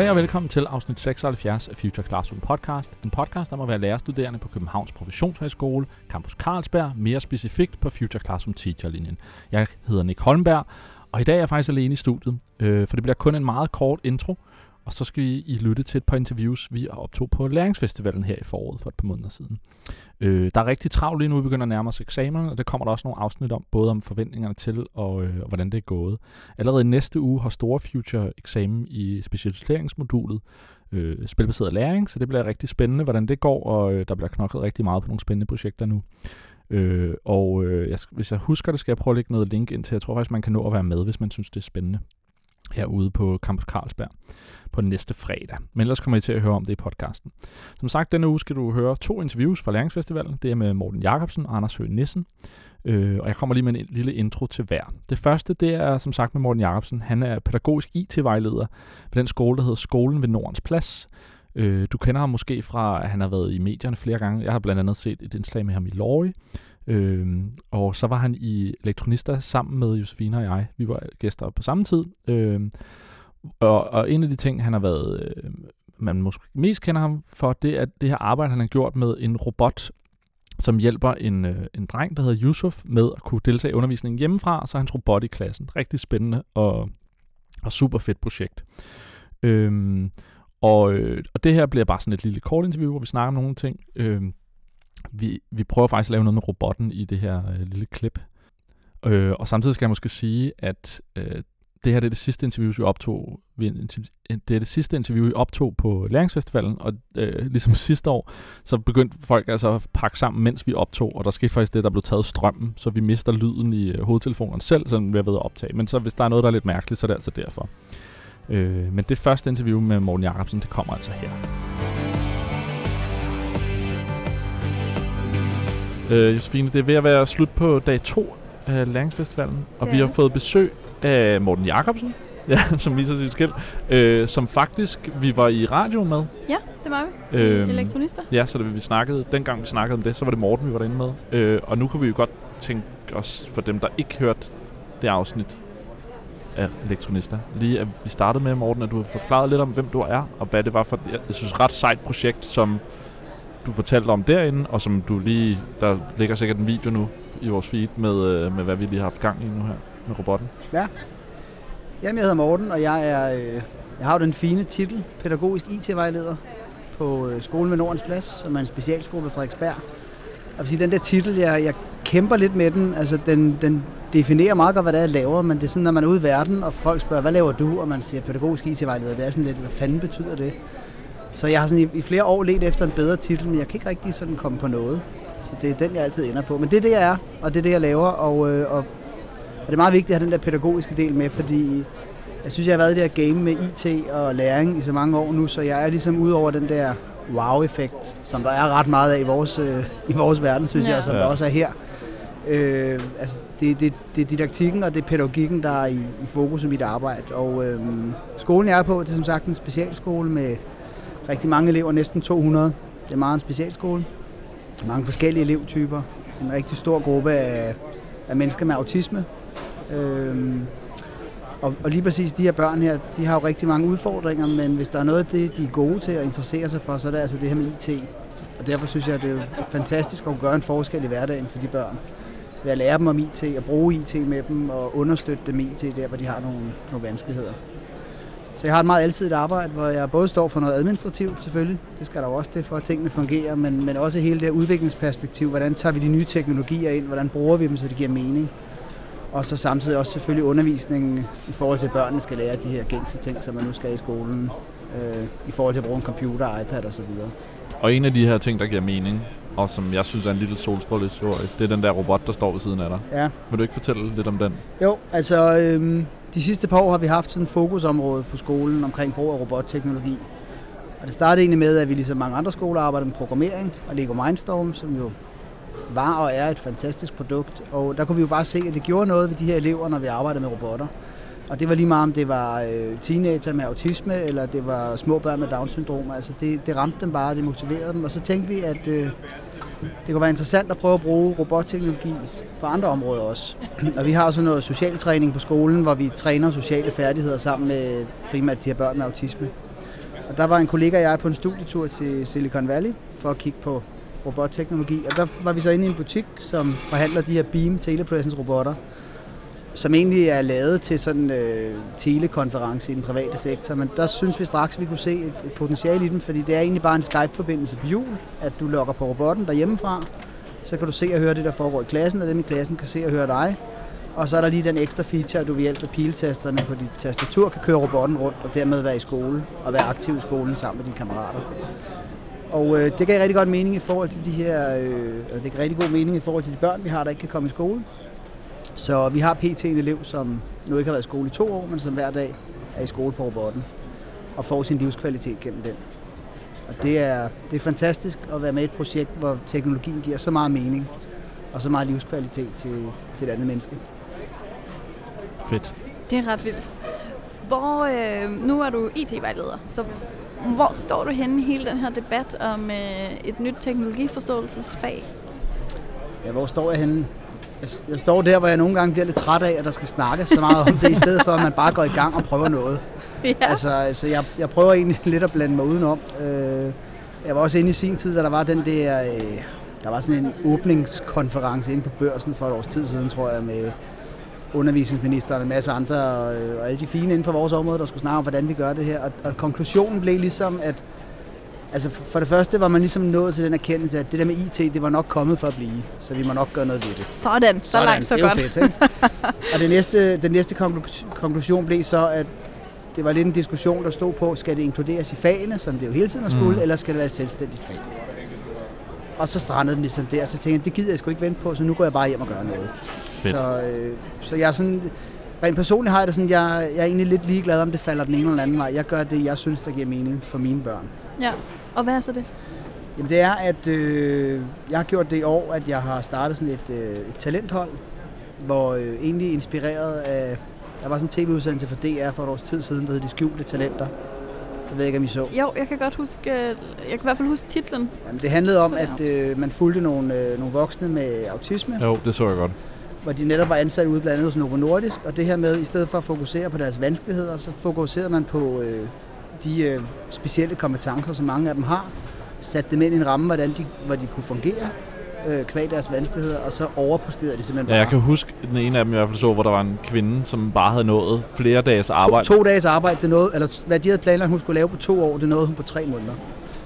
Goddag og velkommen til afsnit 76 af Future Classroom Podcast. En podcast om at være lærerstuderende på Københavns Professionshøjskole, Campus Carlsberg, mere specifikt på Future Classroom Teacher-linjen. Jeg hedder Nick Holmberg, og i dag er jeg faktisk alene i studiet, øh, for det bliver kun en meget kort intro, og så skal I lytte til et par interviews, vi har optog på Læringsfestivalen her i foråret for et par måneder siden. Øh, der er rigtig travlt lige nu, vi begynder at nærme os eksamen, og der kommer der også nogle afsnit om, både om forventningerne til og, øh, og hvordan det er gået. Allerede næste uge har Store Future eksamen i specialiseringsmodulet øh, spilbaseret læring, så det bliver rigtig spændende, hvordan det går, og øh, der bliver knoklet rigtig meget på nogle spændende projekter nu. Øh, og øh, jeg, hvis jeg husker det, skal jeg prøve at lægge noget link ind til. Jeg tror faktisk, man kan nå at være med, hvis man synes, det er spændende herude på Campus Carlsberg på næste fredag. Men ellers kommer I til at høre om det i podcasten. Som sagt, denne uge skal du høre to interviews fra Læringsfestivalen. Det er med Morten Jacobsen og Anders Høgh Nissen. Øh, og jeg kommer lige med en lille intro til hver. Det første, det er som sagt med Morten Jacobsen. Han er pædagogisk IT-vejleder ved den skole, der hedder Skolen ved Nordens Plads. Øh, du kender ham måske fra, at han har været i medierne flere gange. Jeg har blandt andet set et indslag med ham i Lorge. Øh, og så var han i Elektronista sammen med Josefine og jeg. Vi var gæster på samme tid. Øhm, og, og en af de ting, han har været, øh, man måske mest kender ham for, det er det her arbejde, han har gjort med en robot, som hjælper en, øh, en dreng, der hedder Yusuf, med at kunne deltage i undervisningen hjemmefra, så hans robot i klassen. Rigtig spændende og, og super fedt projekt. Øhm, og, øh, og det her bliver bare sådan et lille kort interview, hvor vi snakker om nogle ting. Øhm, vi, vi prøver faktisk at lave noget med robotten i det her øh, lille klip. Øh, og samtidig skal jeg måske sige, at øh, det her det er det sidste interview, vi optog. Det er det sidste interview, vi optog på Læringsfestivalen, og øh, ligesom sidste år, så begyndte folk altså at pakke sammen, mens vi optog, og der skete faktisk det, der blev taget strømmen, så vi mister lyden i øh, hovedtelefonen selv, så vi er ved at optage. Men så hvis der er noget, der er lidt mærkeligt, så er det altså derfor. Øh, men det første interview med Morten Jacobsen, det kommer altså her. Øh, Josefine, det er ved at være slut på dag 2 af Læringsfestivalen, og vi har fået besøg af Morten Jacobsen, ja, som viser sit skæld, øh, som faktisk vi var i radio med. Ja, det var vi. Øhm, Elektronister. Ja, så det, vi snakkede, dengang vi snakkede om det, så var det Morten, vi var derinde med. Øh, og nu kunne vi jo godt tænke os, for dem, der ikke hørte det afsnit af Elektronister, lige at vi startede med, Morten, at du har forklaret lidt om, hvem du er, og hvad det var for, jeg synes, ret sejt projekt, som du fortalte om derinde, og som du lige, der ligger sikkert en video nu i vores feed med, øh, med hvad vi lige har haft gang i nu her med robotten. Ja. Jamen, jeg hedder Morten, og jeg er øh, jeg har jo den fine titel, pædagogisk IT-vejleder på øh, skolen ved Nordens Plads, som er en specialskole ved Frederiksberg. Og sige, den der titel, jeg, jeg kæmper lidt med den. Altså, den, den definerer meget godt, hvad det er, jeg laver, men det er sådan, når man er ude i verden, og folk spørger, hvad laver du? Og man siger pædagogisk IT-vejleder, det er sådan lidt, hvad fanden betyder det? Så jeg har sådan i, i flere år let efter en bedre titel, men jeg kan ikke rigtig sådan komme på noget. Så det er den, jeg altid ender på. Men det er det, jeg er, og det er det, jeg laver. Og, øh, og det er meget vigtigt at have den der pædagogiske del med, fordi jeg synes, jeg har været i det her game med IT og læring i så mange år nu, så jeg er ligesom ud over den der wow-effekt, som der er ret meget af i vores, øh, i vores verden, synes ja. jeg, som ja. der også er her. Øh, altså, det, det, det er didaktikken og det er pædagogikken, der er i, i fokus i mit arbejde. Og øh, skolen, jeg er på, det er som sagt en specialskole med rigtig mange elever, næsten 200. Det er meget en specialskole. Mange forskellige elevtyper. En rigtig stor gruppe af, af mennesker med autisme, Øhm, og, og lige præcis de her børn her, de har jo rigtig mange udfordringer, men hvis der er noget af det, de er gode til at interessere sig for, så er det altså det her med IT. Og derfor synes jeg, at det er fantastisk at gøre en forskel i hverdagen for de børn. Ved at lære dem om IT og bruge IT med dem og understøtte dem IT der, hvor de har nogle, nogle vanskeligheder. Så jeg har et meget alsidigt arbejde, hvor jeg både står for noget administrativt selvfølgelig, det skal der jo også til for, at tingene fungerer, men, men også hele det her udviklingsperspektiv, hvordan tager vi de nye teknologier ind, hvordan bruger vi dem, så det giver mening. Og så samtidig også selvfølgelig undervisningen i forhold til, at børnene skal lære de her gængse ting, som man nu skal i skolen, øh, i forhold til at bruge en computer, iPad osv. Og en af de her ting, der giver mening, og som jeg synes er en lille solstrålehistorie, det er den der robot, der står ved siden af dig. Ja. Vil du ikke fortælle lidt om den? Jo, altså øh, de sidste par år har vi haft sådan et fokusområde på skolen omkring brug af robotteknologi. Og det startede egentlig med, at vi ligesom mange andre skoler arbejder med programmering og Lego Mindstorm, som jo var og er et fantastisk produkt. Og der kunne vi jo bare se, at det gjorde noget ved de her elever, når vi arbejdede med robotter. Og det var lige meget, om det var øh, teenager med autisme, eller det var små børn med Down-syndrom. Altså det, det ramte dem bare, det motiverede dem. Og så tænkte vi, at øh, det kunne være interessant at prøve at bruge robotteknologi på andre områder også. Og vi har også noget social træning på skolen, hvor vi træner sociale færdigheder sammen med primært de her børn med autisme. Og der var en kollega og jeg på en studietur til Silicon Valley for at kigge på robotteknologi. Og der var vi så inde i en butik, som forhandler de her Beam Telepresence robotter, som egentlig er lavet til sådan øh, telekonference i den private sektor. Men der synes vi straks, at vi kunne se et, et potentiale i den, fordi det er egentlig bare en Skype-forbindelse på jul, at du logger på robotten derhjemmefra, så kan du se og høre det, der foregår i klassen, og dem i klassen kan se og høre dig. Og så er der lige den ekstra feature, at du ved hjælp af piltasterne på dit tastatur kan køre robotten rundt og dermed være i skole og være aktiv i skolen sammen med dine kammerater. Og øh, det gav rigtig godt mening i forhold til de her, øh, det gav rigtig god mening i forhold til de børn, vi har, der ikke kan komme i skole. Så vi har pt. en elev, som nu ikke har været i skole i to år, men som hver dag er i skole på robotten og får sin livskvalitet gennem den. Og det er, det er fantastisk at være med i et projekt, hvor teknologien giver så meget mening og så meget livskvalitet til, til et andet menneske. Fedt. Det er ret vildt. Hvor, øh, nu er du IT-vejleder, så hvor står du henne i hele den her debat om øh, et nyt teknologiforståelsesfag? Ja, hvor står jeg henne? Jeg, jeg står der, hvor jeg nogle gange bliver lidt træt af, at der skal snakke så meget om det, i stedet for at man bare går i gang og prøver noget. Ja. Altså, altså jeg, jeg prøver egentlig lidt at blande mig udenom. Øh, jeg var også inde i sin tid, da der var den der... Øh, der var sådan en åbningskonference inde på børsen for et års tid siden, tror jeg, med undervisningsministeren og en masse andre, og, og alle de fine inden for vores område, der skulle snakke om, hvordan vi gør det her. Og, og konklusionen blev ligesom, at altså for det første var man ligesom nået til den erkendelse, at det der med IT, det var nok kommet for at blive, så vi må nok gøre noget ved det. Sådan, så langt, så det er godt. Fedt, ikke? og det næste, den næste konklu- konklusion blev så, at det var lidt en diskussion, der stod på, skal det inkluderes i fagene, som det jo hele tiden har skulle, mm. eller skal det være et selvstændigt fag? Og så strandede den ligesom der, så tænkte jeg, det gider jeg sgu ikke vente på, så nu går jeg bare hjem og gør noget. Fedt. Så, øh, så jeg er sådan, rent personligt har jeg det sådan, jeg, jeg er egentlig lidt ligeglad, om det falder den ene eller den anden vej. Jeg gør det, jeg synes, der giver mening for mine børn. Ja. Og hvad er så det? Jamen det er, at øh, jeg har gjort det i år, at jeg har startet sådan et, øh, et talenthold, hvor øh, egentlig inspireret af, der var sådan en tv-udsendelse for DR for et års tid siden, der hed De Skjulte Talenter. Det ved jeg ikke, om I så. Jo, jeg kan godt huske, jeg kan i hvert fald huske titlen. Jamen, det handlede om, at øh, man fulgte nogle, øh, nogle voksne med autisme, Jo, det så jeg godt. hvor de netop var ansat ude blandt andet hos Novo Nordisk, og det her med, i stedet for at fokusere på deres vanskeligheder, så fokuserede man på øh, de øh, specielle kompetencer, som mange af dem har, satte dem ind i en ramme, hvordan de, hvor de kunne fungere, øh, kvæg deres vanskeligheder, og så overpræsterede de simpelthen Ja, jeg bare. kan huske den ene af dem i hvert fald så, hvor der var en kvinde, som bare havde nået flere dages arbejde. To, to dages arbejde, det nåede, eller hvad de havde planlagt, hun skulle lave på to år, det nåede hun på tre måneder.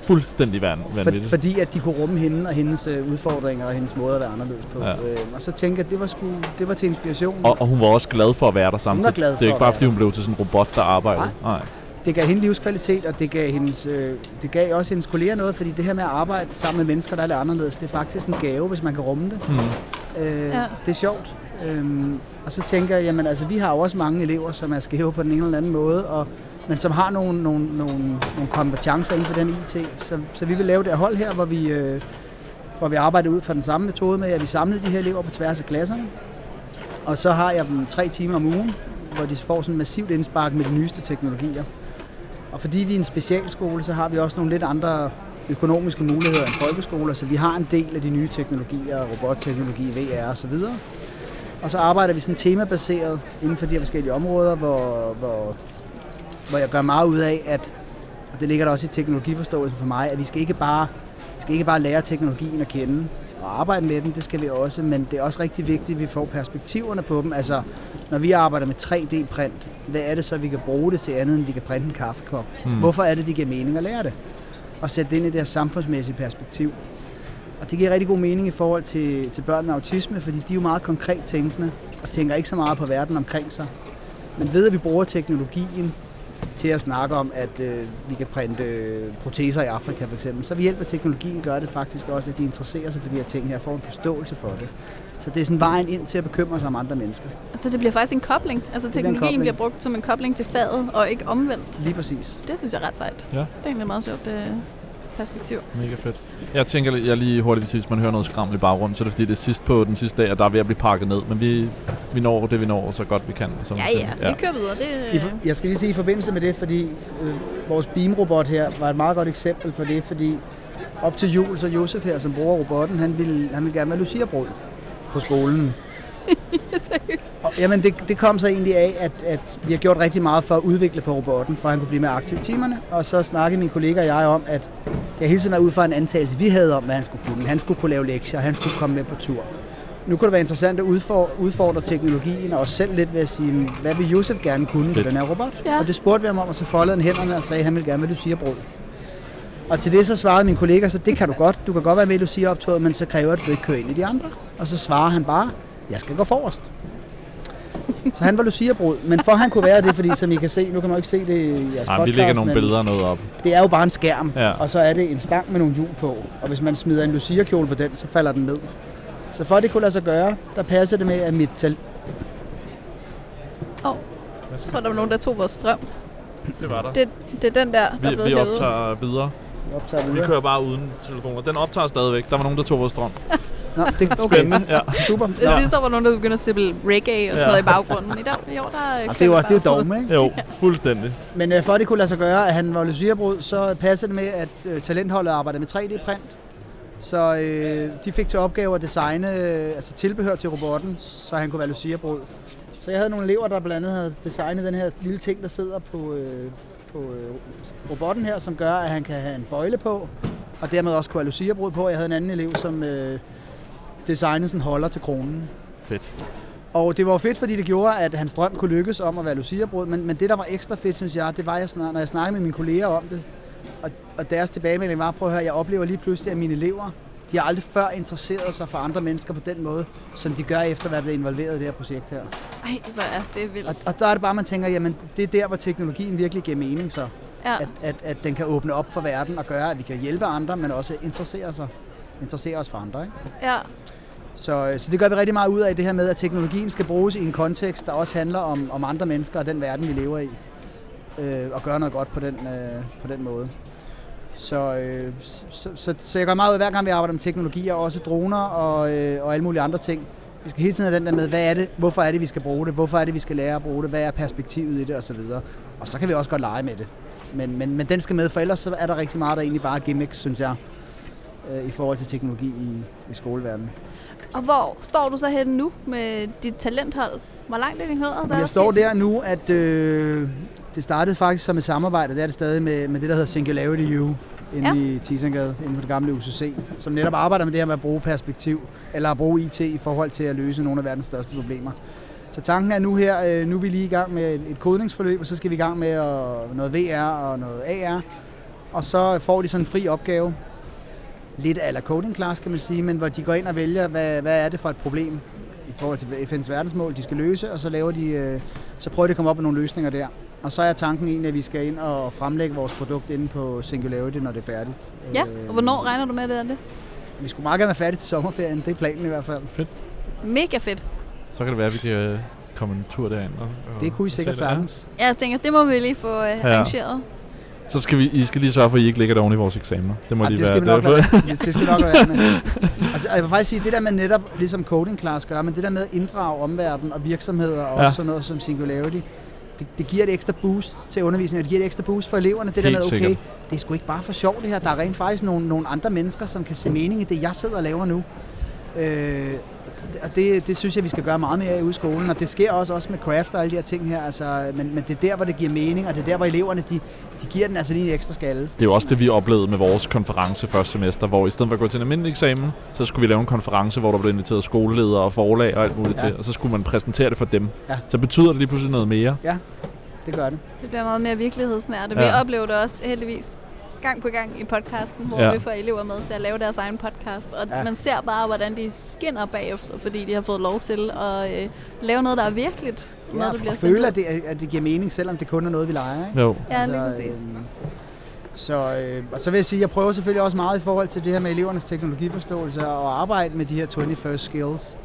Fuldstændig For, vanvittigt. fordi at de kunne rumme hende og hendes øh, udfordringer og hendes måde at være anderledes på. Ja. Øh, og så tænkte jeg, at det var, sgu, det var til inspiration. Og, og hun var også glad for at være der samtidig. glad det for er ikke bare, fordi hun blev til sådan en robot, der arbejdede. Nej. Det gav hende livskvalitet, og det gav, hendes, øh, det gav også hendes kolleger noget, fordi det her med at arbejde sammen med mennesker, der er lidt anderledes, det er faktisk en gave, hvis man kan rumme det. Mm. Øh, Ja. Det er sjovt. Øhm, og så tænker jeg, jamen altså, vi har jo også mange elever, som er skæve på den ene eller anden måde, og, men som har nogle, nogle, nogle, nogle kompetencer inden for dem IT. Så, så vi vil lave det her hold her, hvor vi, øh, hvor vi arbejder ud fra den samme metode med, at vi samler de her elever på tværs af klasserne. Og så har jeg dem tre timer om ugen, hvor de får sådan massivt indspark med de nyeste teknologier. Og fordi vi er en specialskole, så har vi også nogle lidt andre økonomiske muligheder end folkeskoler, så vi har en del af de nye teknologier, robotteknologi, VR og så videre. Og så arbejder vi sådan temabaseret inden for de her forskellige områder, hvor, hvor, hvor jeg gør meget ud af, at, og det ligger der også i teknologiforståelsen for mig, at vi skal ikke bare, vi skal ikke bare lære teknologien at kende og arbejde med den, det skal vi også, men det er også rigtig vigtigt, at vi får perspektiverne på dem. Altså, når vi arbejder med 3D-print, hvad er det så, vi kan bruge det til andet, end vi kan printe en kaffekop? Mm. Hvorfor er det, det giver mening at lære det? Og sætte det ind i det her samfundsmæssige perspektiv. Og det giver rigtig god mening i forhold til, til børn med autisme, fordi de er jo meget konkret tænkende og tænker ikke så meget på verden omkring sig. Men ved at vi bruger teknologien til at snakke om, at øh, vi kan printe øh, proteser i Afrika for eksempel, så ved hjælp af teknologien gør det faktisk også, at de interesserer sig for de her ting her, får en forståelse for det. Så det er sådan vejen ind til at bekymre sig om andre mennesker. Altså det bliver faktisk en kobling. Altså teknologien kobling. bliver brugt som en kobling til faget, og ikke omvendt. Lige præcis. Det synes jeg er ret sejt. Ja. Det er egentlig et meget sjovt øh, perspektiv. Mega fedt. Jeg tænker, jeg lige hurtigt hvis man hører noget skraml i baggrunden, så er det fordi, det er sidst på den sidste dag, at der er ved at blive pakket ned. Men vi, vi når det, vi når, så godt vi kan. Som Ja, siger. ja, vi kører videre. Det, øh, jeg skal lige sige i forbindelse med det, fordi øh, vores beamrobot her var et meget godt eksempel på det, fordi op til jul, så Josef her, som bruger robotten, han ville, han ville gerne være lucia på skolen. Jamen, det, det kom så egentlig af, at, at vi har gjort rigtig meget for at udvikle på robotten, for at han kunne blive mere aktiv i timerne. Og så snakkede min kollega og jeg om, at det hele tiden var ud fra en antagelse, vi havde om, hvad han skulle kunne. Han skulle kunne lave lektier, han skulle komme med på tur. Nu kunne det være interessant at udfordre, udfordre teknologien og os selv lidt ved at sige, hvad vil Josef gerne kunne med Fedt. den her robot? Ja. Og det spurgte vi ham om, og så foldede han hænderne og sagde, at han ville gerne med Lucia brød. Og til det så svarede min kollega, så det kan du godt. Du kan godt være med i Lucia optoget, men så kræver det, at du ikke kører ind i de andre. Og så svarer han bare, jeg skal gå forrest. Så han var Lucia-brud. Men for at han kunne være det, fordi som I kan se, nu kan man jo ikke se det i jeres Nej, podcast, vi lægger nogle billeder og noget op. det er jo bare en skærm, Ja. og så er det en stang med nogle hjul på. Og hvis man smider en Lucia-kjole på den, så falder den ned. Så for at det kunne lade sig gøre, der passer det med, at mit tal- Åh, oh, jeg tror, der var nogen, der tog vores strøm. Det var der. Det, det er den der, der Vi, er blevet vi optager videre. optager Vi videre. kører bare uden telefoner. Den optager stadigvæk. Der var nogen, der tog vores strøm. Nå, det okay. Spændende. Ja. Super. Det Ja. sidste år var nogen, der begyndte at spille reggae og sådan Ja. noget i baggrunden. I dag, i år, der Og det er jo også det er jo dogme, ikke? Jo, fuldstændig. Men øh, for at det kunne lade sig gøre, at han var Lucia-brud, så passede det med, at øh, talentholdet arbejdede med 3D-print. Så øh, de fik til opgave at designe øh, altså tilbehør til robotten, så han kunne være Lucia-brud. Så jeg havde nogle elever, der blandt andet havde designet den her lille ting, der sidder på, øh, på øh, robotten her, som gør, at han kan have en bøjle på, og dermed også kunne have Lucia-brud på. Jeg havde en anden elev, som øh, designede sådan holder til kronen. Fedt. Og det var fedt, fordi det gjorde, at hans drøm kunne lykkes om at være Lucia-brud. Men, men det, der var ekstra fedt, synes jeg, det var, jeg når jeg snakkede med mine kolleger om det, og, og deres tilbagemelding var, prøv at høre, jeg oplever lige pludselig, at mine elever, de har aldrig før interesseret sig for andre mennesker på den måde, som de gør efter at være blevet involveret i det her projekt her. Ej, hvor er det vildt. Og, og der er det bare, man tænker, jamen det er der, hvor teknologien virkelig giver mening så. Ja. At, at, at den kan åbne op for verden og gøre, at vi kan hjælpe andre, men også interessere, sig, interessere os for andre. Ikke? ja. Så, øh, så det gør vi rigtig meget ud af, det her med, at teknologien skal bruges i en kontekst, der også handler om, om andre mennesker og den verden, vi lever i. Øh, og gøre noget godt på den, øh, på den måde. Så, øh, så, så, så jeg gør meget ud af, hver gang vi arbejder med teknologi, og også droner og, øh, og alle mulige andre ting. Vi skal hele tiden have den der med, hvad er det, hvorfor er det, vi skal bruge det, hvorfor er det, vi skal lære at bruge det, hvad er perspektivet i det osv. Og så kan vi også godt lege med det. Men, men, men den skal med, for ellers så er der rigtig meget, der egentlig bare er gimmicks, synes jeg, øh, i forhold til teknologi i, i skoleverdenen. Og hvor står du så henne nu med dit talenthold? Hvor langt er det nået? Jeg står der nu, at øh, det startede faktisk som et samarbejde, det er det stadig med, med det, der hedder Singularity U, inde Ja. i Tisangade, inde på det gamle UCC, som netop arbejder med det her med at bruge perspektiv, eller at bruge IT i forhold til at løse nogle af verdens største problemer. Så tanken er nu her, øh, nu er vi lige i gang med et, kodningsforløb, og så skal vi i gang med noget VR og noget AR, og så får de sådan en fri opgave, lidt ala coding class kan man sige, men hvor de går ind og vælger, hvad, hvad er det for et problem i forhold til FN's verdensmål, de skal løse, og så laver de, øh, så prøver de at komme op med nogle løsninger der. Og så er tanken egentlig, at vi skal ind og fremlægge vores produkt inde på Singularity, når det er færdigt. Ja, Øh, og hvornår regner du med, det er det? Vi skulle meget gerne være færdige til sommerferien, det er planen i hvert fald. Fedt. Mega fedt. Så kan det være, at vi kan øh, komme en tur derind. Og, og Det kunne I sikkert det. Ja. sagtens. Jeg tænker, det må vi lige få uh, arrangeret. Så skal vi, I skal lige sørge for, at I ikke ligger der oven i vores eksamener. Det må Ja, lige det være. skal vi nok det er lade for- være. Det skal nok være med. Altså, jeg vil faktisk sige, det der med netop, ligesom coding class gør, men det der med at inddrage omverdenen og virksomheder og Ja. også sådan noget som Singularity, det, det giver et ekstra boost til undervisningen, og det giver et ekstra boost for eleverne. Det der Helt med, okay, sikkert. det er sgu ikke bare for sjov det her. Der er rent faktisk nogle, nogle andre mennesker, som kan se mening i det, jeg sidder og laver nu. Øh, og det, det synes jeg, vi skal gøre meget mere af ude i skolen, og det sker også, også med craft og alle de her ting her, altså, men, men det er der, hvor det giver mening, og det er der, hvor eleverne, de, de giver den altså lige en ekstra skalle. Det er jo også det, vi oplevede med vores konference første semester, hvor i stedet for at gå til en almindelig eksamen, så skulle vi lave en konference, hvor der blev inviteret skoleledere og forlag og alt muligt Ja. til, og så skulle man præsentere det for dem. Ja. Så betyder det lige pludselig noget mere. Det gør det. Det bliver meget mere virkelighedsnært. Vi Ja. oplever det også heldigvis gang på gang i podcasten, hvor Ja. vi får elever med til at lave deres egen podcast. Og Ja. man ser bare, hvordan de skinner bagefter, fordi de har fået lov til at øh, lave noget, der er virkeligt. Ja, noget, der og bliver føle, sendt at det, at det giver mening, selvom det kun er noget, vi leger. Ikke? Jo. Ja, lige præcis. øhm, så, øh, og så vil jeg sige, at jeg prøver selvfølgelig også meget i forhold til det her med elevernes teknologiforståelse og arbejde med de her 21st skills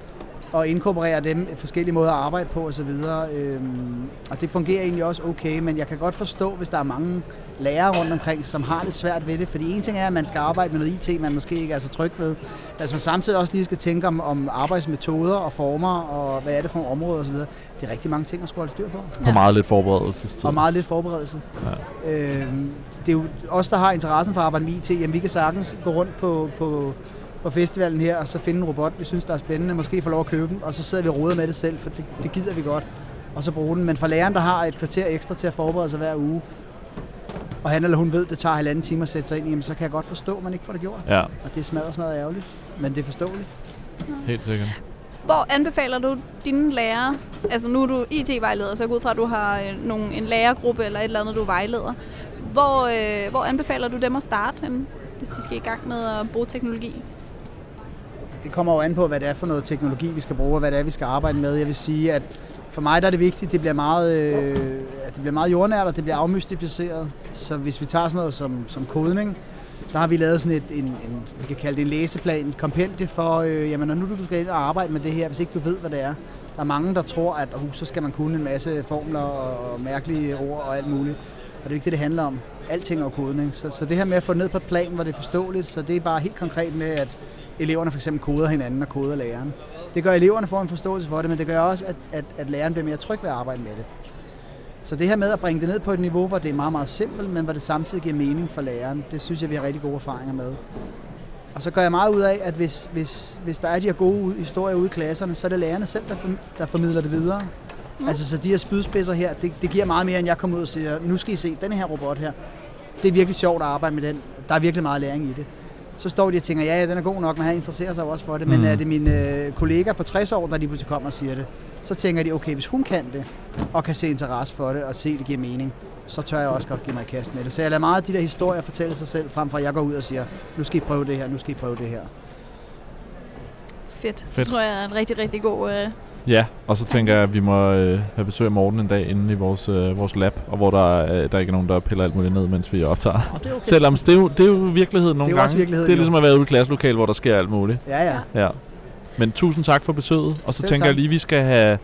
og inkorporere dem i forskellige måder at arbejde på osv. Øhm, og det fungerer egentlig også okay, men jeg kan godt forstå, hvis der er mange lærere rundt omkring, som har det svært ved det. Fordi en ting er, at man skal arbejde med noget IT, man måske ikke er så tryg ved. Hvis man samtidig også lige skal tænke om, om arbejdsmetoder og former, og hvad er det for nogle områder osv. Det er rigtig mange ting at skulle holde styr på På Ja. meget lidt forberedelsestid. og meget lidt forberedelse. Ja. Øhm, det er jo os, der har interessen for at arbejde med IT. Jamen, vi kan sagtens gå rundt på, på, på festivalen her, og så finde en robot, vi synes, der er spændende, måske få lov at købe den, og så sidder vi og roder med det selv, for det, det gider vi godt, og så bruge den. Men for læreren, der har et kvarter ekstra til at forberede sig hver uge, og han eller hun ved, det tager halvanden time at sætte sig ind i, jamen, så kan jeg godt forstå, at man ikke får det gjort. Ja, Og det er smadret, smadret ærgerligt, men det er forståeligt. helt sikkert. Hvor anbefaler du dine lærere, altså nu er du IT-vejleder, så jeg går ud fra, at du har øh, nogle, en lærergruppe eller et eller andet, du vejleder. Hvor, øh, hvor anbefaler du dem at starte, hvis de skal i gang med at bruge teknologi? Det kommer jo an på, hvad det er for noget teknologi, vi skal bruge, og hvad det er, vi skal arbejde med. Jeg vil sige, at for mig der er det vigtigt, at det bliver meget, øh, at det bliver meget jordnært, og det bliver afmystificeret. Så hvis vi tager sådan noget som, som kodning, der har vi lavet sådan et, en, en, vi kan kalde det en læseplan, et kompendie for, øh, jamen når nu du skal ind og arbejde med det her, hvis ikke du ved, hvad det er. Der er mange, der tror, at uh, så skal man kunne en masse formler og, og mærkelige ord og alt muligt. Og det er ikke det, det handler om. Alting er kodning. Så, så det her med at få det ned på et plan, hvor det er forståeligt, så det er bare helt konkret med, at eleverne for eksempel koder hinanden og koder læreren. Det gør, at eleverne får en forståelse for det, men det gør også, at, at, at læreren bliver mere tryg ved at arbejde med det. Så det her med at bringe det ned på et niveau, hvor det er meget, meget simpelt, men hvor det samtidig giver mening for læreren, det synes jeg, vi har rigtig gode erfaringer med. Og så gør jeg meget ud af, at hvis, hvis, hvis der er de her gode historier ude i klasserne, så er det lærerne selv, der, der formidler det videre. Mm. Altså, så de her spydspidser her, det, det giver meget mere, end jeg kommer ud og siger, nu skal I se den her robot her. Det er virkelig sjovt at arbejde med den. Der er virkelig meget læring i det. Så står de og tænker, ja, ja, den er god nok, men han interesserer sig jo også for det. Men Mm. er det mine øh, kollegaer på 60 år, der lige pludselig kommer og siger det, så tænker de, okay, hvis hun kan det, og kan se interesse for det, og se, det giver mening, så tør jeg også godt give mig i kast med det. Så jeg lader meget af de der historier fortælle sig selv, frem for at jeg går ud og siger, nu skal I prøve det her, nu skal I prøve det her. Fedt. Fedt. Det tror jeg er en rigtig, rigtig god... Øh, Ja, og så tænker jeg, at vi må øh, have besøg af Morten en dag inde i vores, øh, vores lab, og hvor der, øh, der ikke er nogen, der piller alt muligt ned, mens vi optager. Og det er okay. Selvom det er, jo, det er jo virkeligheden nogle Det er jo gange. også virkeligheden, det er jo. ligesom at være ude i et klasselokale, hvor der sker alt muligt. Ja, ja. Ja. Men tusind tak for besøget, og så Selv tænker tak. jeg lige, at vi skal have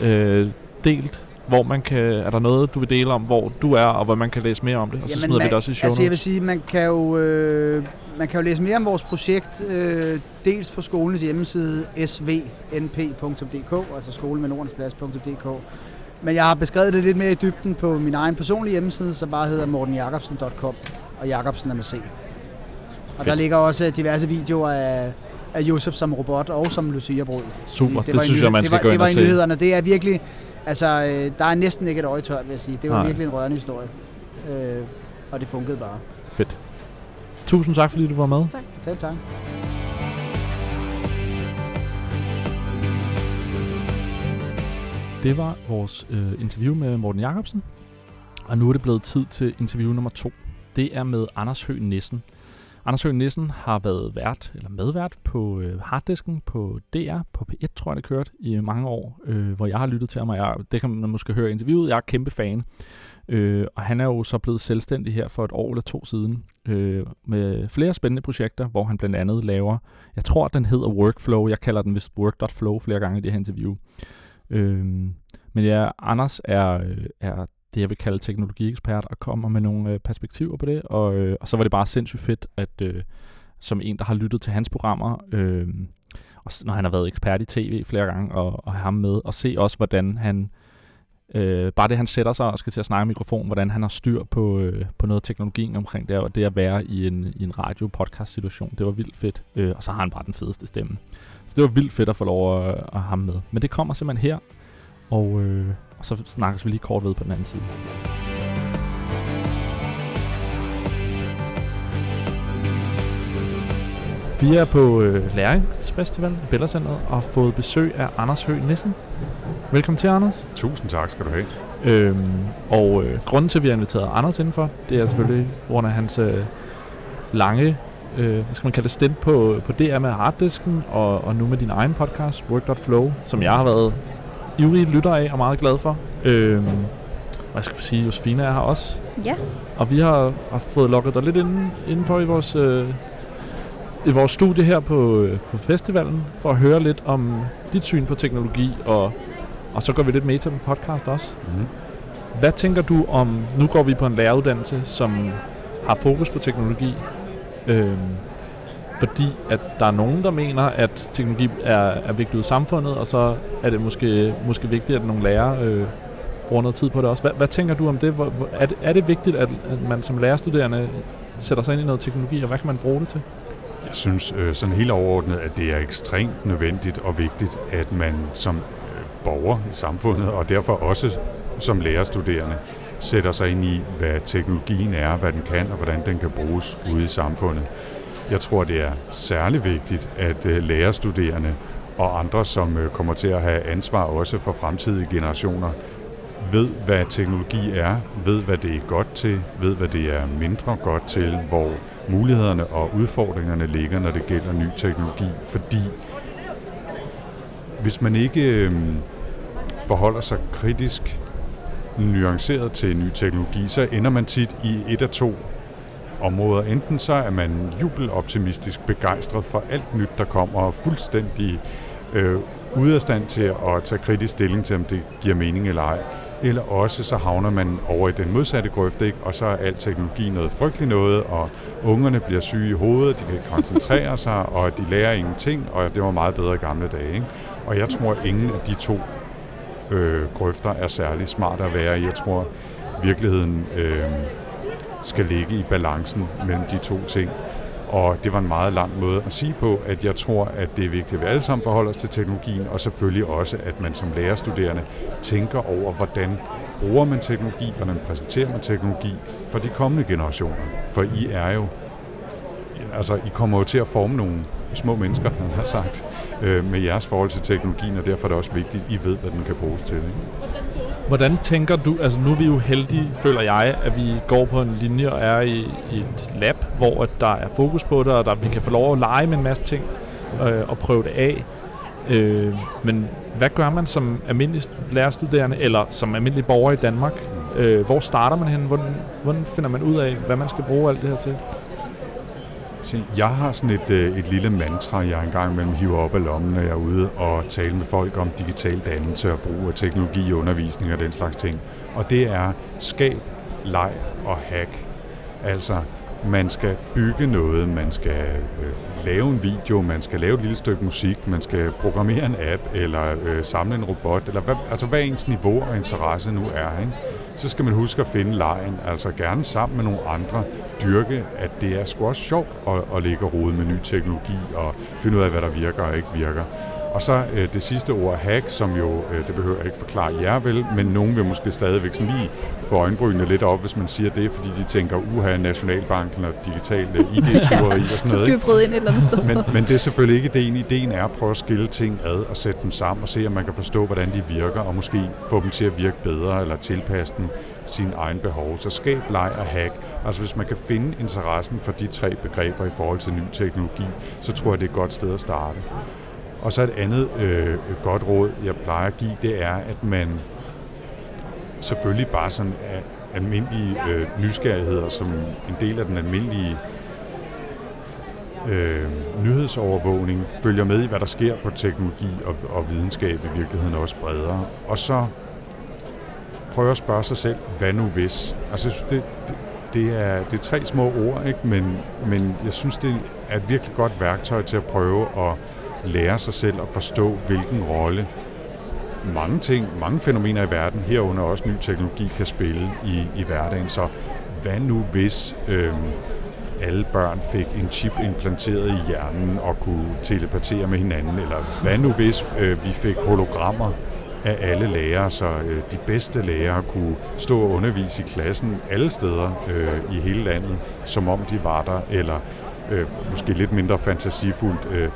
øh, delt, hvor man kan... Er der noget, du vil dele om, hvor du er, og hvor man kan læse mere om det? Og så Jamen, smider vi man- det også i show Altså jeg vil notes. sige, man kan jo, øh, man kan jo læse mere om vores projekt, øh, dels på skolens hjemmeside svnp.dk, altså skolen med nordensplads.dk. Men jeg har beskrevet det lidt mere i dybden på min egen personlige hjemmeside, som bare hedder mortenjacobsen.com, og Jacobsen er med C. Og Fedt. der ligger også diverse videoer af, af Josef som robot og som Lucia-brud. Super, det, var det i synes nyhed- jeg, man det skal var, gå det ind var og i se. nyhederne. Det er virkelig, altså øh, der er næsten ikke et øje tørt, vil jeg sige. Det var Nej. virkelig en rørende historie. Øh, og det fungerede bare. Fedt. Tusind tak, fordi du var med. Selv tak. Det var vores øh, interview med Morten Jacobsen. Og nu er det blevet tid til interview nummer to. Det er med Anders Høgh Nissen. Anders Høgh Nissen har været vært, eller medvært på øh, Harddisken på DR, på P1 tror jeg det kørt, i mange år, øh, hvor jeg har lyttet til ham, og jeg, det kan man måske høre i interviewet, jeg er kæmpe fan. Øh, og han er jo så blevet selvstændig her for et år eller to siden, øh, med flere spændende projekter, hvor han blandt andet laver, jeg tror den hedder Workflow, jeg kalder den vist Work.flow flere gange i det her interview. Øh, men ja, Anders er, øh, er det, jeg vil kalde teknologiekspert, og kommer med nogle øh, perspektiver på det. Og, øh, og så var det bare sindssygt fedt, at øh, som en, der har lyttet til hans programmer, øh, og når han har været ekspert i tv flere gange, og, og have ham med, og se også, hvordan han, øh, bare det han sætter sig og skal til at snakke i mikrofon, hvordan han har styr på, øh, på noget af teknologien omkring det, og det at være i en, i en radio-podcast-situation. Det var vildt fedt. Øh, og så har han bare den fedeste stemme. Så det var vildt fedt at få lov at, at have ham med. Men det kommer simpelthen her, og, øh, og så snakkes vi lige kort ved på den anden side. Vi er på øh, Læringsfestival i Bellacenteret og har fået besøg af Anders Høgh Nissen. Velkommen til, Anders. Tusind tak skal du have. Øhm, og øh, grunden til, at vi har inviteret Anders indenfor, det er selvfølgelig grund af hans øh, lange, øh, hvad skal man kalde det, stint på, på DR med Harddisken, og, og nu med din egen podcast, Work.flow, som jeg har været ivrig lytter af og meget glad for. Øhm, hvad skal vi sige, Josefine er her også. ja. Og vi har, har fået lukket dig lidt inden, indenfor i vores, øh, i vores studie her på, øh, på festivalen, for at høre lidt om dit syn på teknologi, og, og så går vi lidt med til på podcast også. Mm-hmm. Hvad tænker du om, nu går vi på en læreruddannelse, som har fokus på teknologi, øhm, fordi at der er nogen, der mener, at teknologi er, er vigtigt i samfundet, og så er det måske, måske vigtigt, at nogle lærere øh, bruger noget tid på det også. Hvad, hvad tænker du om det? Hvor, hvor, er det? Er det vigtigt, at, at man som lærerstuderende sætter sig ind i noget teknologi, og hvad kan man bruge det til? Jeg synes øh, sådan helt overordnet, at det er ekstremt nødvendigt og vigtigt, at man som øh, borger i samfundet, og derfor også som lærerstuderende, sætter sig ind i, hvad teknologien er, hvad den kan, og hvordan den kan bruges ude i samfundet. Jeg tror, det er særlig vigtigt, at øh, lærerstuderende og andre, som øh, kommer til at have ansvar også for fremtidige generationer, ved, hvad teknologi er, ved, hvad det er godt til, ved, hvad det er mindre godt til, hvor mulighederne og udfordringerne ligger, når det gælder ny teknologi. Fordi hvis man ikke øh, forholder sig kritisk nuanceret til ny teknologi, så ender man tit i et af to områder. Enten så er man jubeloptimistisk begejstret for alt nyt, der kommer, og fuldstændig øh, ude af stand til at tage kritisk stilling til, om det giver mening eller ej. Eller også så havner man over i den modsatte grøft, ikke? og så er al teknologi noget frygteligt noget, og ungerne bliver syge i hovedet, de kan ikke koncentrere sig, og de lærer ingenting, og det var meget bedre i gamle dage. Ikke? Og jeg tror, ingen af de to øh, grøfter er særlig smart at være i. Jeg tror, virkeligheden øh, skal ligge i balancen mellem de to ting. Og det var en meget lang måde at sige på, at jeg tror, at det er vigtigt, at vi alle sammen forholder os til teknologien, og selvfølgelig også, at man som lærerstuderende tænker over, hvordan bruger man teknologi, hvordan præsenterer man teknologi for de kommende generationer. For I er jo, altså I kommer jo til at forme nogle små mennesker, han har sagt, øh, med jeres forhold til teknologien, og derfor er det også vigtigt, at I ved, hvad den kan bruges til. Ikke? Hvordan tænker du, altså nu er vi jo heldige, føler jeg, at vi går på en linje og er i, i et lab, hvor at der er fokus på det, og der, vi kan få lov at lege med en masse ting øh, og prøve det af. Øh, men hvad gør man som almindelig lærerstuderende, eller som almindelig borger i Danmark? Øh, hvor starter man hen? Hvordan, hvordan finder man ud af, hvad man skal bruge alt det her til? Se, jeg har sådan et, øh, et lille mantra, jeg engang mellem hiver op af lommen, når jeg er ude og tale med folk om digital dannelse og brug af teknologi i undervisning og den slags ting. Og det er skab, leg og hack. Altså, man skal bygge noget, man skal øh, lave en video, man skal lave et lille stykke musik, man skal programmere en app, eller øh, samle en robot, eller hvad, altså hvad ens niveau og interesse nu er. Ikke? Så skal man huske at finde lejen, altså gerne sammen med nogle andre, dyrke, at det er sgu også sjovt at, at ligge og rode med ny teknologi og finde ud af, hvad der virker og ikke virker. Og så øh, det sidste ord, hack, som jo, øh, det behøver jeg ikke forklare jer vel, men nogen vil måske stadigvæk sådan lige få øjenbrynene lidt op, hvis man siger det, fordi de tænker, uha, Nationalbanken og digital øh, ID-tyveri og sådan noget. skal vi bryde ind et eller andet sted. Men, men det er selvfølgelig ikke ideen. Ideen er at prøve at skille ting ad og sætte dem sammen og se, om man kan forstå, hvordan de virker, og måske få dem til at virke bedre eller tilpasse dem sin egen behov. Så skab, leg og hack. Altså hvis man kan finde interessen for de tre begreber i forhold til ny teknologi, så tror jeg, det er et godt sted at starte. Og så et andet øh, godt råd, jeg plejer at give, det er, at man selvfølgelig bare sådan af almindelige øh, nysgerrigheder, som en del af den almindelige øh, nyhedsovervågning, følger med i, hvad der sker på teknologi og, og videnskab i virkeligheden også bredere. Og så prøver at spørge sig selv, hvad nu hvis? Altså, jeg synes, det, det, det, er, det er tre små ord, ikke? Men, men jeg synes, det er et virkelig godt værktøj til at prøve at lære sig selv at forstå, hvilken rolle mange ting, mange fænomener i verden, herunder også ny teknologi, kan spille i, i hverdagen. Så hvad nu hvis øh, alle børn fik en chip implanteret i hjernen og kunne telepatere med hinanden? Eller hvad nu hvis øh, vi fik hologrammer af alle lærere, så øh, de bedste lærere kunne stå og undervise i klassen alle steder øh, i hele landet, som om de var der, eller øh, måske lidt mindre fantasifuldt, øh,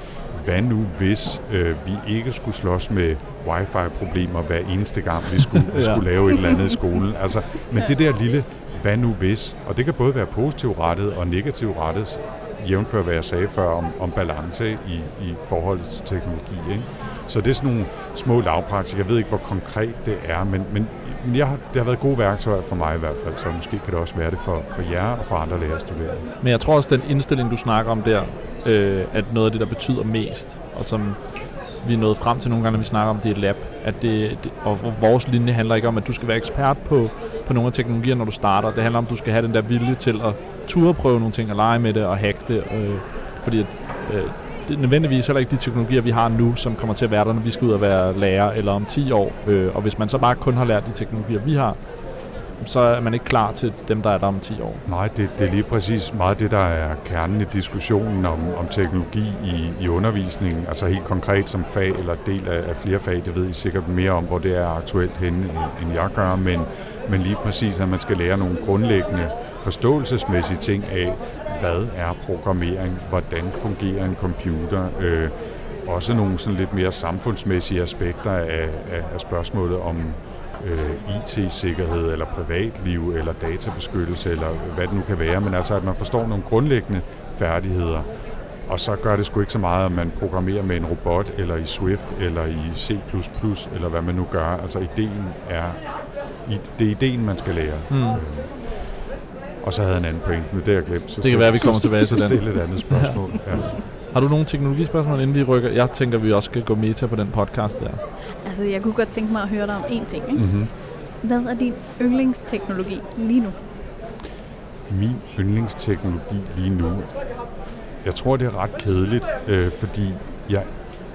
hvad nu hvis øh, vi ikke skulle slås med wifi-problemer hver eneste gang, vi skulle, ja. skulle lave et eller andet i skolen. Altså, men det der lille, hvad nu hvis, og det kan både være positivt rettet og negativt rettet, jævnfør hvad jeg sagde før om, om balance i, i forhold til teknologi. Ikke? Så det er sådan nogle små lavpraktik. Jeg ved ikke, hvor konkret det er, men, men jeg har, det har været gode værktøjer for mig i hvert fald, så måske kan det også være det for, for jer og for andre lærerstuderende. Men jeg tror også, den indstilling, du snakker om der, øh, at noget af det, der betyder mest, og som vi er nået frem til nogle gange, når vi snakker om det er et lab, at det, det, og vores linje handler ikke om, at du skal være ekspert på, på nogle af teknologier, når du starter. Det handler om, at du skal have den der vilje til at turde prøve nogle ting og lege med det og hacke det. Øh, fordi at, øh, det er nødvendigvis heller ikke de teknologier, vi har nu, som kommer til at være der, når vi skal ud og være lærer, eller om 10 år. Øh, og hvis man så bare kun har lært de teknologier, vi har, så er man ikke klar til dem, der er der om 10 år. Nej, det, det er lige præcis meget det, der er kernen i diskussionen om, om teknologi i, i undervisningen. Altså helt konkret som fag eller del af, af flere fag, det ved I sikkert mere om, hvor det er aktuelt henne, end jeg gør. Men, men lige præcis, at man skal lære nogle grundlæggende forståelsesmæssige ting af, hvad er programmering, hvordan fungerer en computer, øh, også nogle sådan lidt mere samfundsmæssige aspekter af, af, af spørgsmålet om øh, IT-sikkerhed, eller privatliv, eller databeskyttelse, eller hvad det nu kan være, men altså at man forstår nogle grundlæggende færdigheder, og så gør det sgu ikke så meget, at man programmerer med en robot, eller i Swift, eller i C++, eller hvad man nu gør. Altså ideen er, det er ideen, man skal lære. Mm. Øh, og så havde jeg en anden point, men det har jeg glemt. Så det kan være, vi kommer tilbage til den. Så stille et andet spørgsmål. Ja. Har du nogle teknologispørgsmål, inden vi rykker? Jeg tænker, vi også skal gå meta på den podcast der. Altså, jeg kunne godt tænke mig at høre dig om én ting. Ikke? Mm-hmm. Hvad er din yndlingsteknologi lige nu? Min yndlingsteknologi lige nu? Jeg tror, det er ret kedeligt, øh, fordi jeg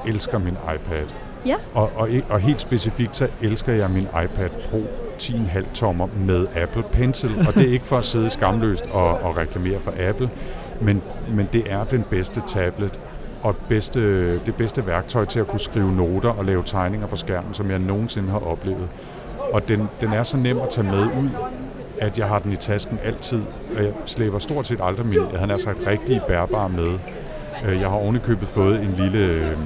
elsker min iPad. Ja. Og, og, og helt specifikt, så elsker jeg min iPad Pro 10,5 tommer med Apple Pencil. Og det er ikke for at sidde skamløst og, og reklamere for Apple, men, men det er den bedste tablet og bedste, det bedste værktøj til at kunne skrive noter og lave tegninger på skærmen, som jeg nogensinde har oplevet. Og den, den er så nem at tage med ud, at jeg har den i tasken altid. Og jeg slæber stort set aldrig min, jeg havde sagt, rigtig bærbar med. Øh, jeg har ovenikøbet fået en lille, øh,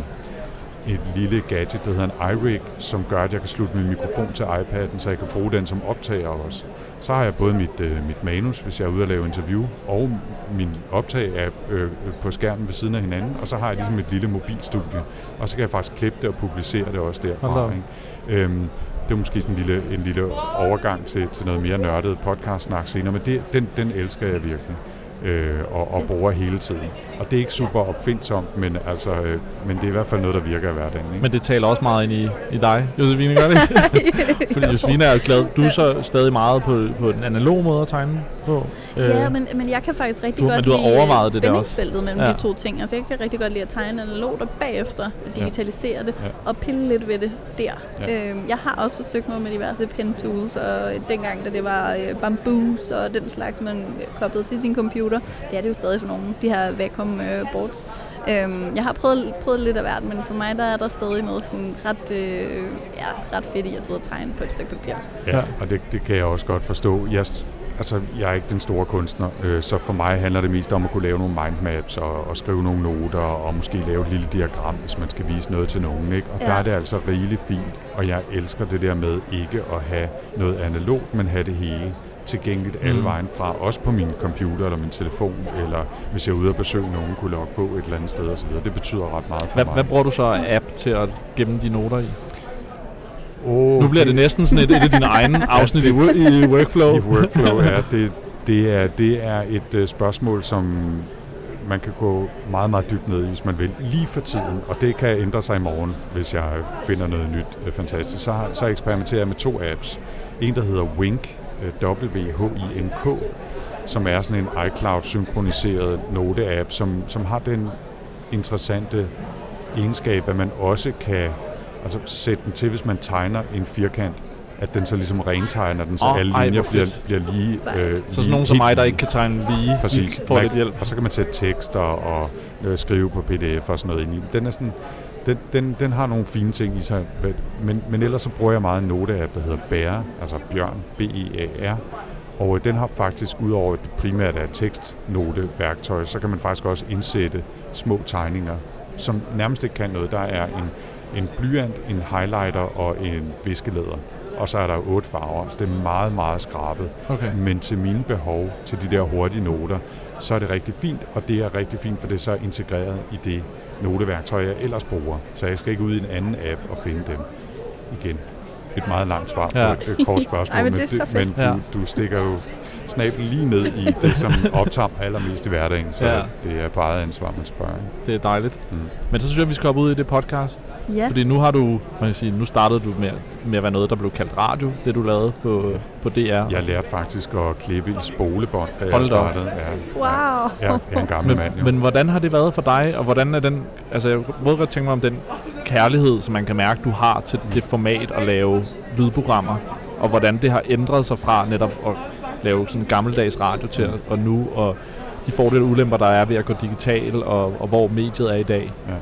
et lille gadget, der hedder en iRig, som gør, at jeg kan slutte min mikrofon til iPad'en, så jeg kan bruge den som optager også. Så har jeg både mit, øh, mit manus, hvis jeg er ude at lave interview, og min optag-app øh, på skærmen ved siden af hinanden, og så har jeg ligesom et lille mobilstudie, og så kan jeg faktisk klippe det og publicere det også derfra. Ikke? Øhm, det er måske sådan en lille, en lille overgang til, til noget mere nørdet podcast-snak senere, men det, den, den elsker jeg virkelig øh, og, og bruger hele tiden. Og det er ikke super opfindsomt, men, altså, øh, men det er i hvert fald noget, der virker i hverdagen. Ikke? Men det taler også meget ind i, i dig, Josefine, gør det Fordi Josefine er glad. Du er så stadig meget på, på den analoge måde at tegne på. Ja, øh, men, men jeg kan faktisk rigtig du, godt men du har lide overvejet det spændingsfeltet mellem ja. de to ting. Altså jeg kan rigtig godt lide at tegne analogt og bagefter digitalisere det Ja. og pille lidt ved det der. Ja. Øhm, jeg har også forsøgt mig med diverse pen tools, og dengang, da det var øh, bamboos og den slags, man koblede til sin computer, det er det jo stadig for nogle, de her vacuum øh, boards. Øhm, jeg har prøvet, prøvet lidt af hvert, men for mig der er der stadig noget sådan ret, øh, ja, ret fedt i at sidde og tegne på et stykke papir. Ja, og det, det kan jeg også godt forstå. Jeg, altså, jeg er ikke den store kunstner, øh, så for mig handler det mest om at kunne lave nogle mindmaps og, og skrive nogle noter og måske lave et lille diagram, hvis man skal vise noget til nogen. Ikke? Og Ja. der er det altså rigeligt fint, og jeg elsker det der med ikke at have noget analogt, men have det hele tilgængeligt alle Mm. vejen fra, også på min computer eller min telefon, eller hvis jeg er ude og besøge nogen, kunne logge på et eller andet sted osv. Det betyder ret meget for Hvad, mig. hvad bruger du så af app til at gemme de noter i? Oh, Nu bliver det næsten sådan et, et af dine egne afsnit i, wo- i workflow. I workflow, ja. Det, det, er, det er et uh, spørgsmål, som man kan gå meget, meget dybt ned i, hvis man vil, lige for tiden. Og det kan ændre sig i morgen, hvis jeg finder noget nyt uh, fantastisk. Så, så eksperimenterer jeg med to apps. En, der hedder Wink, W-H-I-N-K, som er sådan en iCloud-synkroniseret note-app, som, som har den interessante egenskab, at man også kan altså, sætte den til, hvis man tegner en firkant, at den så ligesom rentegner den, så Åh, alle ej, linjer bliver, bliver lige... Øh, Så sådan nogen som mig, der ikke kan tegne lige, Præcis. får Man- lidt hjælp. Og så kan man sætte tekster og øh, skrive på pdf og sådan noget ind i. Den er sådan, den, den, den har nogle fine ting i sig, men, men ellers så bruger jeg meget en note-app, der hedder Bear, altså Bjørn, B-E-A-R, og øh, den har faktisk, udover at det primært er tekstnote-værktøj, så kan man faktisk også indsætte små tegninger, som nærmest ikke kan noget. Der er en, en blyant, en highlighter og en viskelæder. Og så er der otte farver, så det er meget, meget skrabet. Okay. Men til mine behov, til de der hurtige noter, så er det rigtig fint, og det er rigtig fint, for det er så integreret i det noteværktøj, jeg ellers bruger. Så jeg skal ikke ud i en anden app og finde dem igen. Et meget langt svar Ja. på et, et kort spørgsmål, Ej, men det men Ja. du, du stikker jo snablen lige ned i det, som optager allermest i hverdagen, så Ja. det er på eget ansvar, man spørger. Det er dejligt. Mm. Men så synes jeg, vi skal hoppe ud i det podcast. Ja. Fordi nu har du, man kan sige, nu startede du med, med at være noget, der blev kaldt radio, det du lavede på, på DR. Jeg lærte faktisk at klippe i spolebånd, da Hold jeg startede. Ja, Wow. Ja, jeg er en gammel Men, mand jo. men hvordan har det været for dig, og hvordan er den, altså jeg kunne godt tænke mig om den kærlighed, som man kan mærke, du har til det format at lave lydprogrammer, og hvordan det har ændret sig fra netop at lave sådan gammeldags radio til og nu, og de fordele og ulemper, der er ved at gå digital, og, og hvor mediet er i dag. Ja.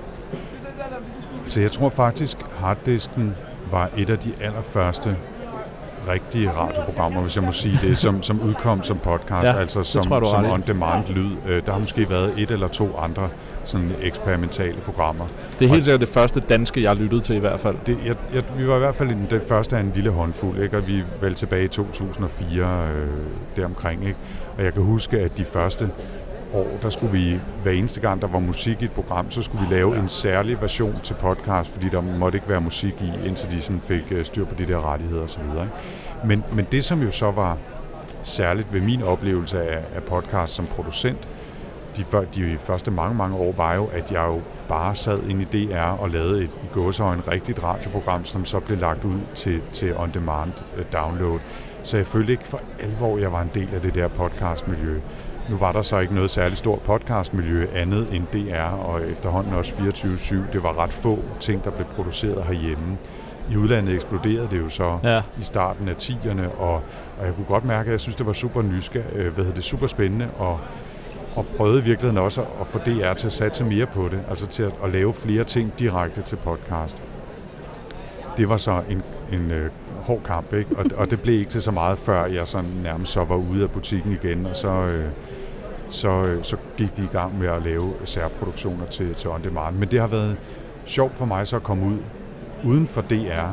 Så jeg tror faktisk, harddisken var et af de allerførste rigtige radioprogrammer, hvis jeg må sige det, som, som udkom som podcast, Ja, altså som, tror som ret i. on-demand lyd. Øh, Der har måske været et eller to andre sådan eksperimentale programmer. Det er helt sikkert det første danske, jeg lyttet til i hvert fald. Det, jeg, jeg, vi var i hvert fald den, den første af en lille håndfuld, ikke? og vi er vel tilbage i 2004 øh, deromkring. Ikke? Og jeg kan huske, at de første år, der skulle vi, hver eneste gang der var musik i et program, så skulle vi lave en særlig version til podcast, fordi der måtte ikke være musik i, indtil de sådan fik øh, styr på de der rettigheder osv. Men, men det, som jo så var særligt ved min oplevelse af, af podcast som producent, de, før, de første mange, mange år var jo, at jeg jo bare sad ind i DR og lavede et i gåsøjne rigtigt radioprogram, som så blev lagt ud til, til on-demand øh, download. Så jeg følte ikke for alvor, at jeg var en del af det der podcastmiljø. Nu var der så ikke noget særligt stort podcastmiljø andet end DR, og efterhånden også 24-7. Det var ret få ting, der blev produceret herhjemme. I udlandet eksploderede det jo så Ja. i starten af 10'erne, og, og jeg kunne godt mærke, at jeg synes, det var super nysgerrig, øh, hvad hedder det, super spændende, og, og prøvede i virkeligheden også at få DR til at satse mere på det, altså til at, at lave flere ting direkte til podcast. Det var så en, en øh, hård kamp, ikke? Og, og det blev ikke til så meget, før jeg sådan nærmest så var ude af butikken igen, og så, øh, så, øh, så gik de i gang med at lave særproduktioner til, til On Demand. Men det har været sjovt for mig så at komme ud uden for DR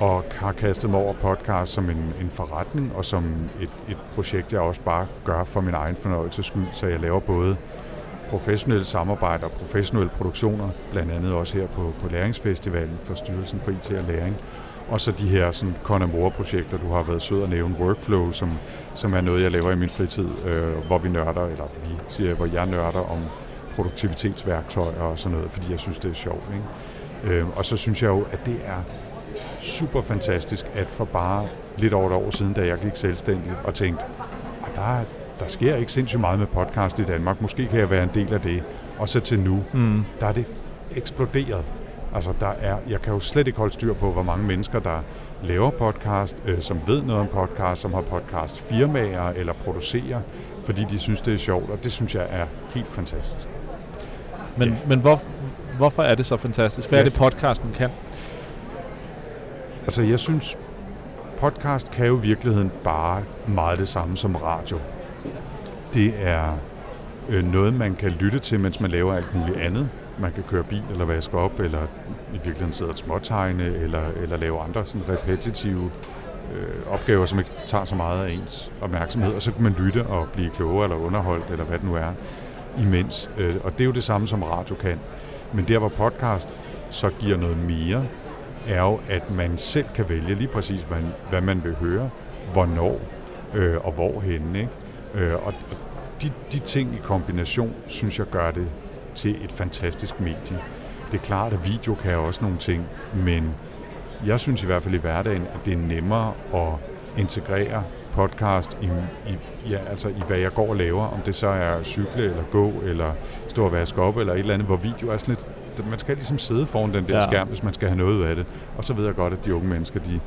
og har kastet mig over podcast som en, en forretning og som et, et projekt, jeg også bare gør for min egen fornøjelses skyld. Så jeg laver både professionelle samarbejder og professionelle produktioner, blandt andet også her på, på Læringsfestivalen for Styrelsen for IT og Læring. Og så de her sådan, Conamora-projekter, du har været sød at nævne, Workflow, som, som er noget, jeg laver i min fritid, øh, hvor vi nørder, eller vi siger, hvor jeg nørder om produktivitetsværktøjer og sådan noget, fordi jeg synes, det er sjovt. Ikke? Øh, og så synes jeg jo, at det er super fantastisk, at for bare lidt over et år siden, da jeg gik selvstændig og tænkte, at der, er- der sker ikke sindssygt meget med podcast i Danmark, måske kan jeg være en del af det. Og så til nu, Mm. der er det eksploderet. Altså, der er, jeg kan jo slet ikke holde styr på, hvor mange mennesker, der laver podcast, øh, som ved noget om podcast, som har podcastfirmaer eller producerer, fordi de synes, det er sjovt, og det synes jeg er helt fantastisk. Men, Ja. men hvor, hvorfor er det så fantastisk? Hvad er Ja. det, podcasten kan? Altså, jeg synes, podcast kan jo i virkeligheden bare meget det samme som radio. Det er øh, noget, man kan lytte til, mens man laver alt muligt andet. Man kan køre bil eller vaske op, eller i virkeligheden sidde og småtegne, eller, eller lave andre sådan repetitive øh, opgaver, som ikke tager så meget af ens opmærksomhed. Og så kan man lytte og blive klogere eller underholdt, eller hvad det nu er, imens. Øh, og det er jo det samme, som radio kan. Men der, hvor podcast så giver noget mere, er jo, at man selv kan vælge lige præcis, hvad, hvad man vil høre, hvornår øh, og hvorhenne. Ikke? Øh, og og de, de ting i kombination, synes jeg gør det til et fantastisk medie. Det er klart, at video kan også nogle ting, men jeg synes i hvert fald i hverdagen, at det er nemmere at integrere podcast i, i, ja, altså i hvad jeg går og laver, om det så er cykle eller gå, eller stå og vaske op, eller et eller andet, hvor video er sådan lidt, man skal ligesom sidde foran den der Ja. skærm, hvis man skal have noget ud af det. Og så ved jeg godt, at de unge mennesker, de,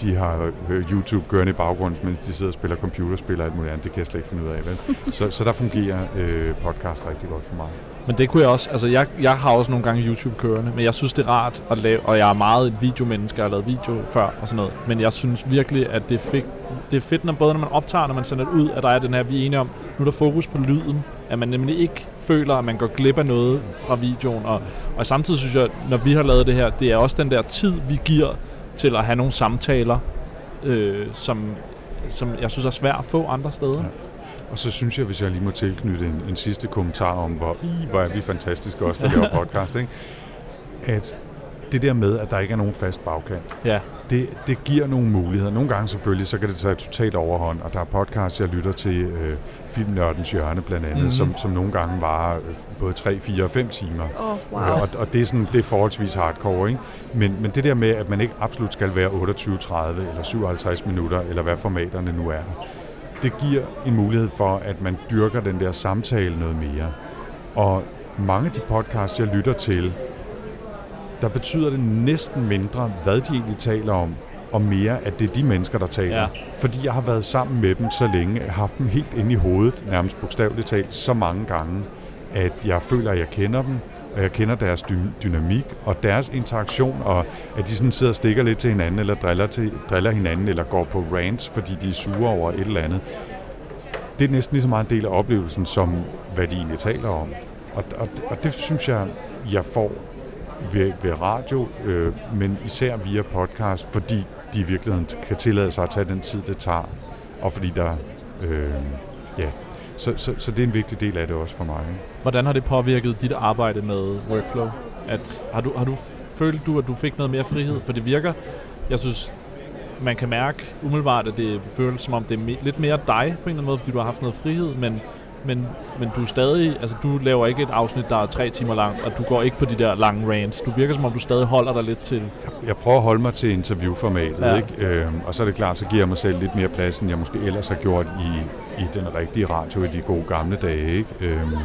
de har øh, YouTube kørende i baggrunden, mens de sidder og spiller computerspil og alt muligt andet. Det kan jeg slet ikke finde ud af. Vel? Så, så der fungerer øh, podcast rigtig godt for mig. Men det kunne jeg også, altså jeg, jeg har også nogle gange YouTube kørende, men jeg synes det er rart at lave, og jeg er meget et videomenneske, jeg har lavet video før og sådan noget, men jeg synes virkelig, at det fik, det er fedt når, både når man optager, når man sender det ud, at der er den her, vi er enige om, nu er der fokus på lyden, at man nemlig ikke føler, at man går glip af noget fra videoen, og, og samtidig synes jeg, når vi har lavet det her, det er også den der tid, vi giver til at have nogle samtaler, øh, som, som jeg synes er svært at få andre steder. Ja. Og så synes jeg, hvis jeg lige må tilknytte en, en sidste kommentar om, hvor, i, hvor er vi fantastiske også, der laver podcast, ikke? at det der med, at der ikke er nogen fast bagkant, Ja. det, det giver nogle muligheder. Nogle gange selvfølgelig, så kan det tage totalt overhånd, og der er podcasts, jeg lytter til, øh, Filmnørdens Hjørne blandt andet, Mhm. mm-hmm. som, som nogle gange varer øh, både 3, 4 og 5 timer. Åh, oh, wow. Øh, Og, og det, er sådan, det er forholdsvis hardcore, ikke? Men, men det der med, at man ikke absolut skal være 28, 30 eller 57 minutter, eller hvad formaterne nu er, det giver en mulighed for, at man dyrker den der samtale noget mere. Og mange af de podcasts, jeg lytter til, der betyder det næsten mindre, hvad de egentlig taler om, og mere, at det er de mennesker, der taler. Ja. Fordi jeg har været sammen med dem så længe, jeg har haft dem helt inde i hovedet, nærmest bogstaveligt talt, så mange gange, at jeg føler, at jeg kender dem, og jeg kender deres dy- dynamik og deres interaktion, og at de sådan sidder og stikker lidt til hinanden, eller driller, til, driller hinanden, eller går på rants, fordi de er sure over et eller andet. Det er næsten lige så meget en del af oplevelsen, som hvad de egentlig taler om. Og, og, og det synes jeg, jeg får ved, ved radio, øh, men især via podcast, fordi de i virkeligheden kan tillade sig at tage den tid, det tager, og fordi der, øh, ja, så, så, så det er en vigtig del af det også for mig. Hvordan har det påvirket dit arbejde med workflow? At, har du, har du følt du, at du fik noget mere frihed? For det virker, jeg synes, man kan mærke umiddelbart, at det føles som om det er me- lidt mere dig på en eller anden måde, fordi du har haft noget frihed, men, men, men du er stadig, altså du laver ikke et afsnit, der er tre timer langt, og du går ikke på de der lange rants. Du virker som om, du stadig holder dig lidt til... Jeg prøver at holde mig til interviewformatet, Ja. ikke? Øhm, og så er det klart, så giver jeg mig selv lidt mere plads, end jeg måske ellers har gjort i, i den rigtige radio i de gode gamle dage. Ikke? Øhm,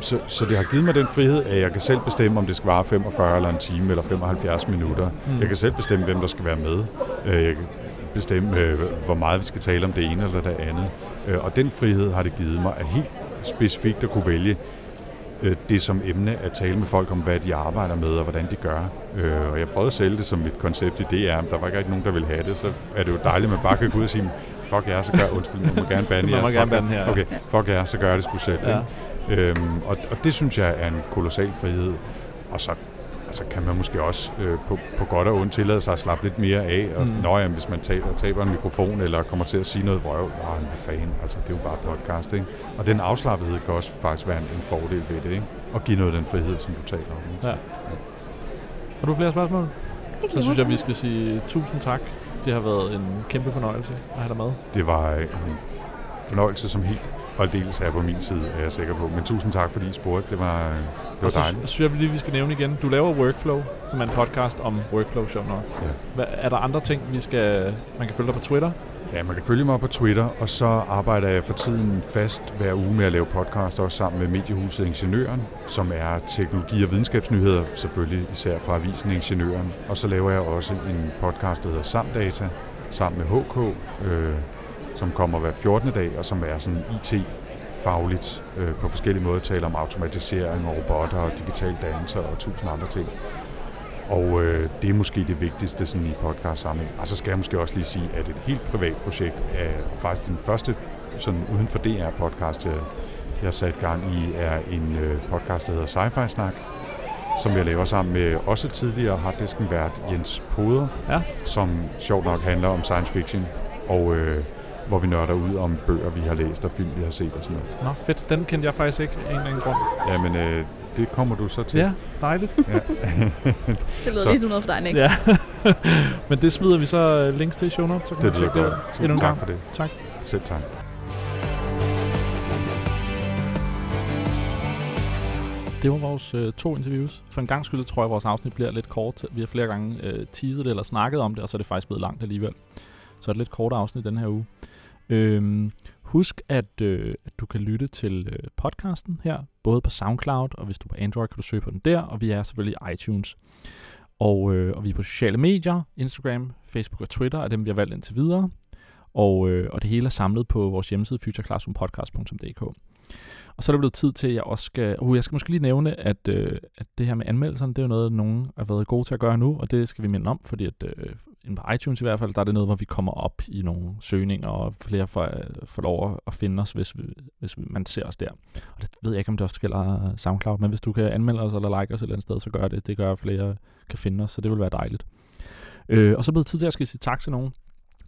så, så det har givet mig den frihed, at jeg kan selv bestemme, om det skal vare 45 eller en time eller 75 minutter. Mm. Jeg kan selv bestemme, hvem der skal være med. Øh, Jeg kan bestemme, øh, hvor meget vi skal tale om det ene eller det andet. Øh, Og den frihed har det givet mig, at helt specifikt at kunne vælge øh, det som emne, at tale med folk om, hvad de arbejder med og hvordan de gør. Og jeg prøvede at sælge det som et koncept i DR, men der var ikke rigtig nogen, der ville have det. Så er det jo dejligt, at man bare kan gå ud og sige, fuck jer, så gør, undskyld, man må gerne bande Man jer. må gerne bande her. Okay, fuck jer, så gør jeg det sgu selv. Ja. Øhm, og, og det synes jeg er en kolossal frihed. Og så altså kan man måske også øh, på, på godt og ondt tillade sig at slappe lidt mere af. Og, Mm. Nå, jamen, hvis man taber, taber en mikrofon eller kommer til at sige noget vrøv, nej, hvad fanden, altså det er jo bare podcast, ikke? Og den afslappethed kan også faktisk være en, en fordel ved det, ikke? Og give noget af den frihed, som du taler om. ikke? Ja. Har du flere spørgsmål? Så synes jeg, vi skal sige tusind tak. Det har været en kæmpe fornøjelse at have dig med. Det var øh, en fornøjelse, som helt og aldeles er på min side, er jeg sikker på. Men tusind tak, fordi I spurgte. Det var, øh, det var Og så dejligt. synes jeg lige, vi skal nævne igen. Du laver Workflow, som er en podcast om workflow, sjovt nok. Ja. Hvad, er der andre ting, vi skal... Man kan følge dig på Twitter? Ja, man kan følge mig på Twitter, og så arbejder jeg for tiden fast hver uge med at lave podcast, også sammen med mediehuset Ingeniøren, som er teknologi- og videnskabsnyheder, selvfølgelig især fra avisen Ingeniøren. Og så laver jeg også en podcast, der hedder Samdata, sammen med HK, øh, som kommer hver 14. dag, og som er sådan IT-fagligt øh, på forskellige måder, taler om automatisering og robotter og digital dannelse og tusind andre ting. Og øh, det er måske det vigtigste sådan i podcast sammenhæng. Og så skal jeg måske også lige sige, at et helt privat projekt er faktisk den første sådan uden for DR podcast, jeg, jeg har sat gang i, er en øh, podcast, der hedder Sci-Fi Snak, som jeg laver sammen med også tidligere harddisken vært Jens Poder, Ja. som sjovt nok handler om science fiction, og øh, hvor vi nørder ud om bøger, vi har læst og film, vi har set og sådan noget. Nå, fedt. Den kendte jeg faktisk ikke af en eller anden grund. Jamen, øh, det kommer du så til. Ja, dejligt. Ja. Det lyder Så- lige som noget for dig, Nick. ja. Men det smider vi så øh, links til i show notes. Så kan det lyder tjekke godt. Endnu Tusind en tak gang. for det. Tak. Selv tak. Det var vores øh, to interviews. For en gang skyld tror jeg, at vores afsnit bliver lidt kort. Vi har flere gange øh, teaset det eller snakket om det, og så er det faktisk blevet langt alligevel. Så er det lidt kort afsnit den her uge. Øhm, husk, at, øh, at du kan lytte til øh, podcasten her, både på SoundCloud, og hvis du er på Android, kan du søge på den der, og vi er selvfølgelig i iTunes. Og, øh, og vi er på sociale medier, Instagram, Facebook og Twitter, er dem, vi har valgt indtil videre. Og, øh, og det hele er samlet på vores hjemmeside, futureclassroompodcast.dk. Og så er det blevet tid til, at jeg også skal... Uh, jeg skal måske lige nævne, at, øh, at det her med anmeldelserne, det er jo noget, nogen har været gode til at gøre nu, og det skal vi minde om, fordi at, øh, inde på iTunes i hvert fald, der er det noget, hvor vi kommer op i nogle søgninger, og flere får, øh, får lov at- finde os, hvis, vi, hvis man ser os der. Og det ved jeg ikke, om det også gælder SoundCloud, men hvis du kan anmelde os eller like os et eller andet sted, så gør det. Det gør, at flere kan finde os, så det vil være dejligt. Øh, og så blev det tid til, at jeg skal sige tak til nogen.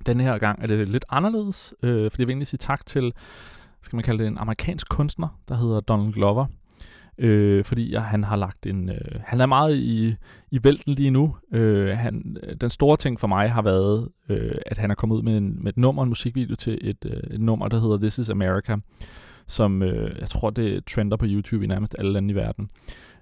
Denne her gang er det lidt anderledes, øh, fordi jeg vil egentlig sige tak til skal man kalde det en amerikansk kunstner, der hedder Donald Glover. Øh, fordi jeg, han har lagt en... Øh, han er meget i, i vælten lige nu. Øh, han, øh, den store ting for mig har været, øh, at han er kommet ud med, en, med et nummer, en musikvideo til et, øh, et nummer, der hedder This is America, som øh, jeg tror, det trender på YouTube i nærmest alle lande i verden.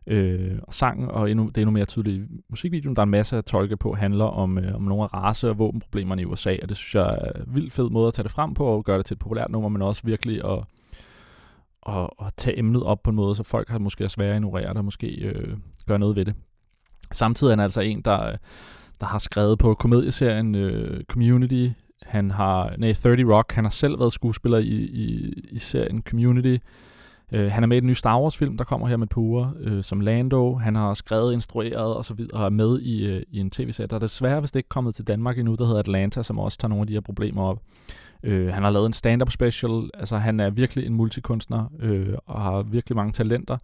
Øh, og sangen, og endnu, det er endnu mere tydeligt i musikvideoen, der er en masse at tolke på, handler om, øh, om nogle af race- og våbenproblemerne i USA, og det synes jeg er en vildt fed måde at tage det frem på, og gøre det til et populært nummer, men også virkelig at, at, at tage emnet op på en måde, så folk har måske svært at ignorere det, og måske øh, gøre noget ved det. Samtidig er han altså en, der, øh, der har skrevet på komedieserien øh, Community. Han har, nej, 30 Rock, han har selv været skuespiller i, i, i serien Community. Øh, han er med i den nye Star Wars film, der kommer her med et uger, øh, som Lando. Han har skrevet, instrueret og så videre, og er med i, øh, i en tv-serie, der er desværre vist ikke kommet til Danmark endnu, der hedder Atlanta, som også tager nogle af de her problemer op. Øh, han har lavet en stand-up special, altså han er virkelig en multikunstner, øh, og har virkelig mange talenter.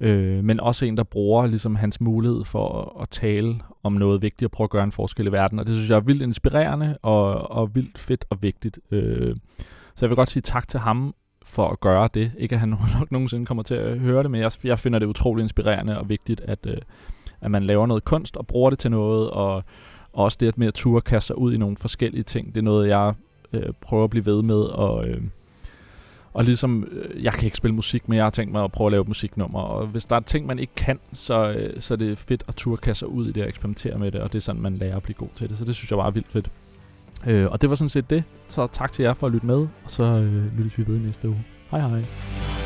Øh, men også en, der bruger ligesom hans mulighed for at, at tale om noget vigtigt og prøve at gøre en forskel i verden. Og det synes jeg er vildt inspirerende og, og vildt fedt og vigtigt. Øh, så jeg vil godt sige tak til ham for at gøre det. Ikke at han nok nogensinde kommer til at høre det, men jeg, jeg finder det utrolig inspirerende og vigtigt, at, øh, at man laver noget kunst og bruger det til noget, og, og også det at med at turde kaste sig ud i nogle forskellige ting. Det er noget, jeg øh, prøve at blive ved med, og, øh, og ligesom, øh, jeg kan ikke spille musik, men jeg har tænkt mig at prøve at lave musiknummer, og hvis der er ting, man ikke kan, så, øh, så er det fedt at ture kaste sig ud i det og eksperimentere med det, og det er sådan, man lærer at blive god til det, så det synes jeg var vildt fedt. Øh, og det var sådan set det. Så tak til jer for at lytte med, og så øh, lyttes vi ved næste uge. Hej hej.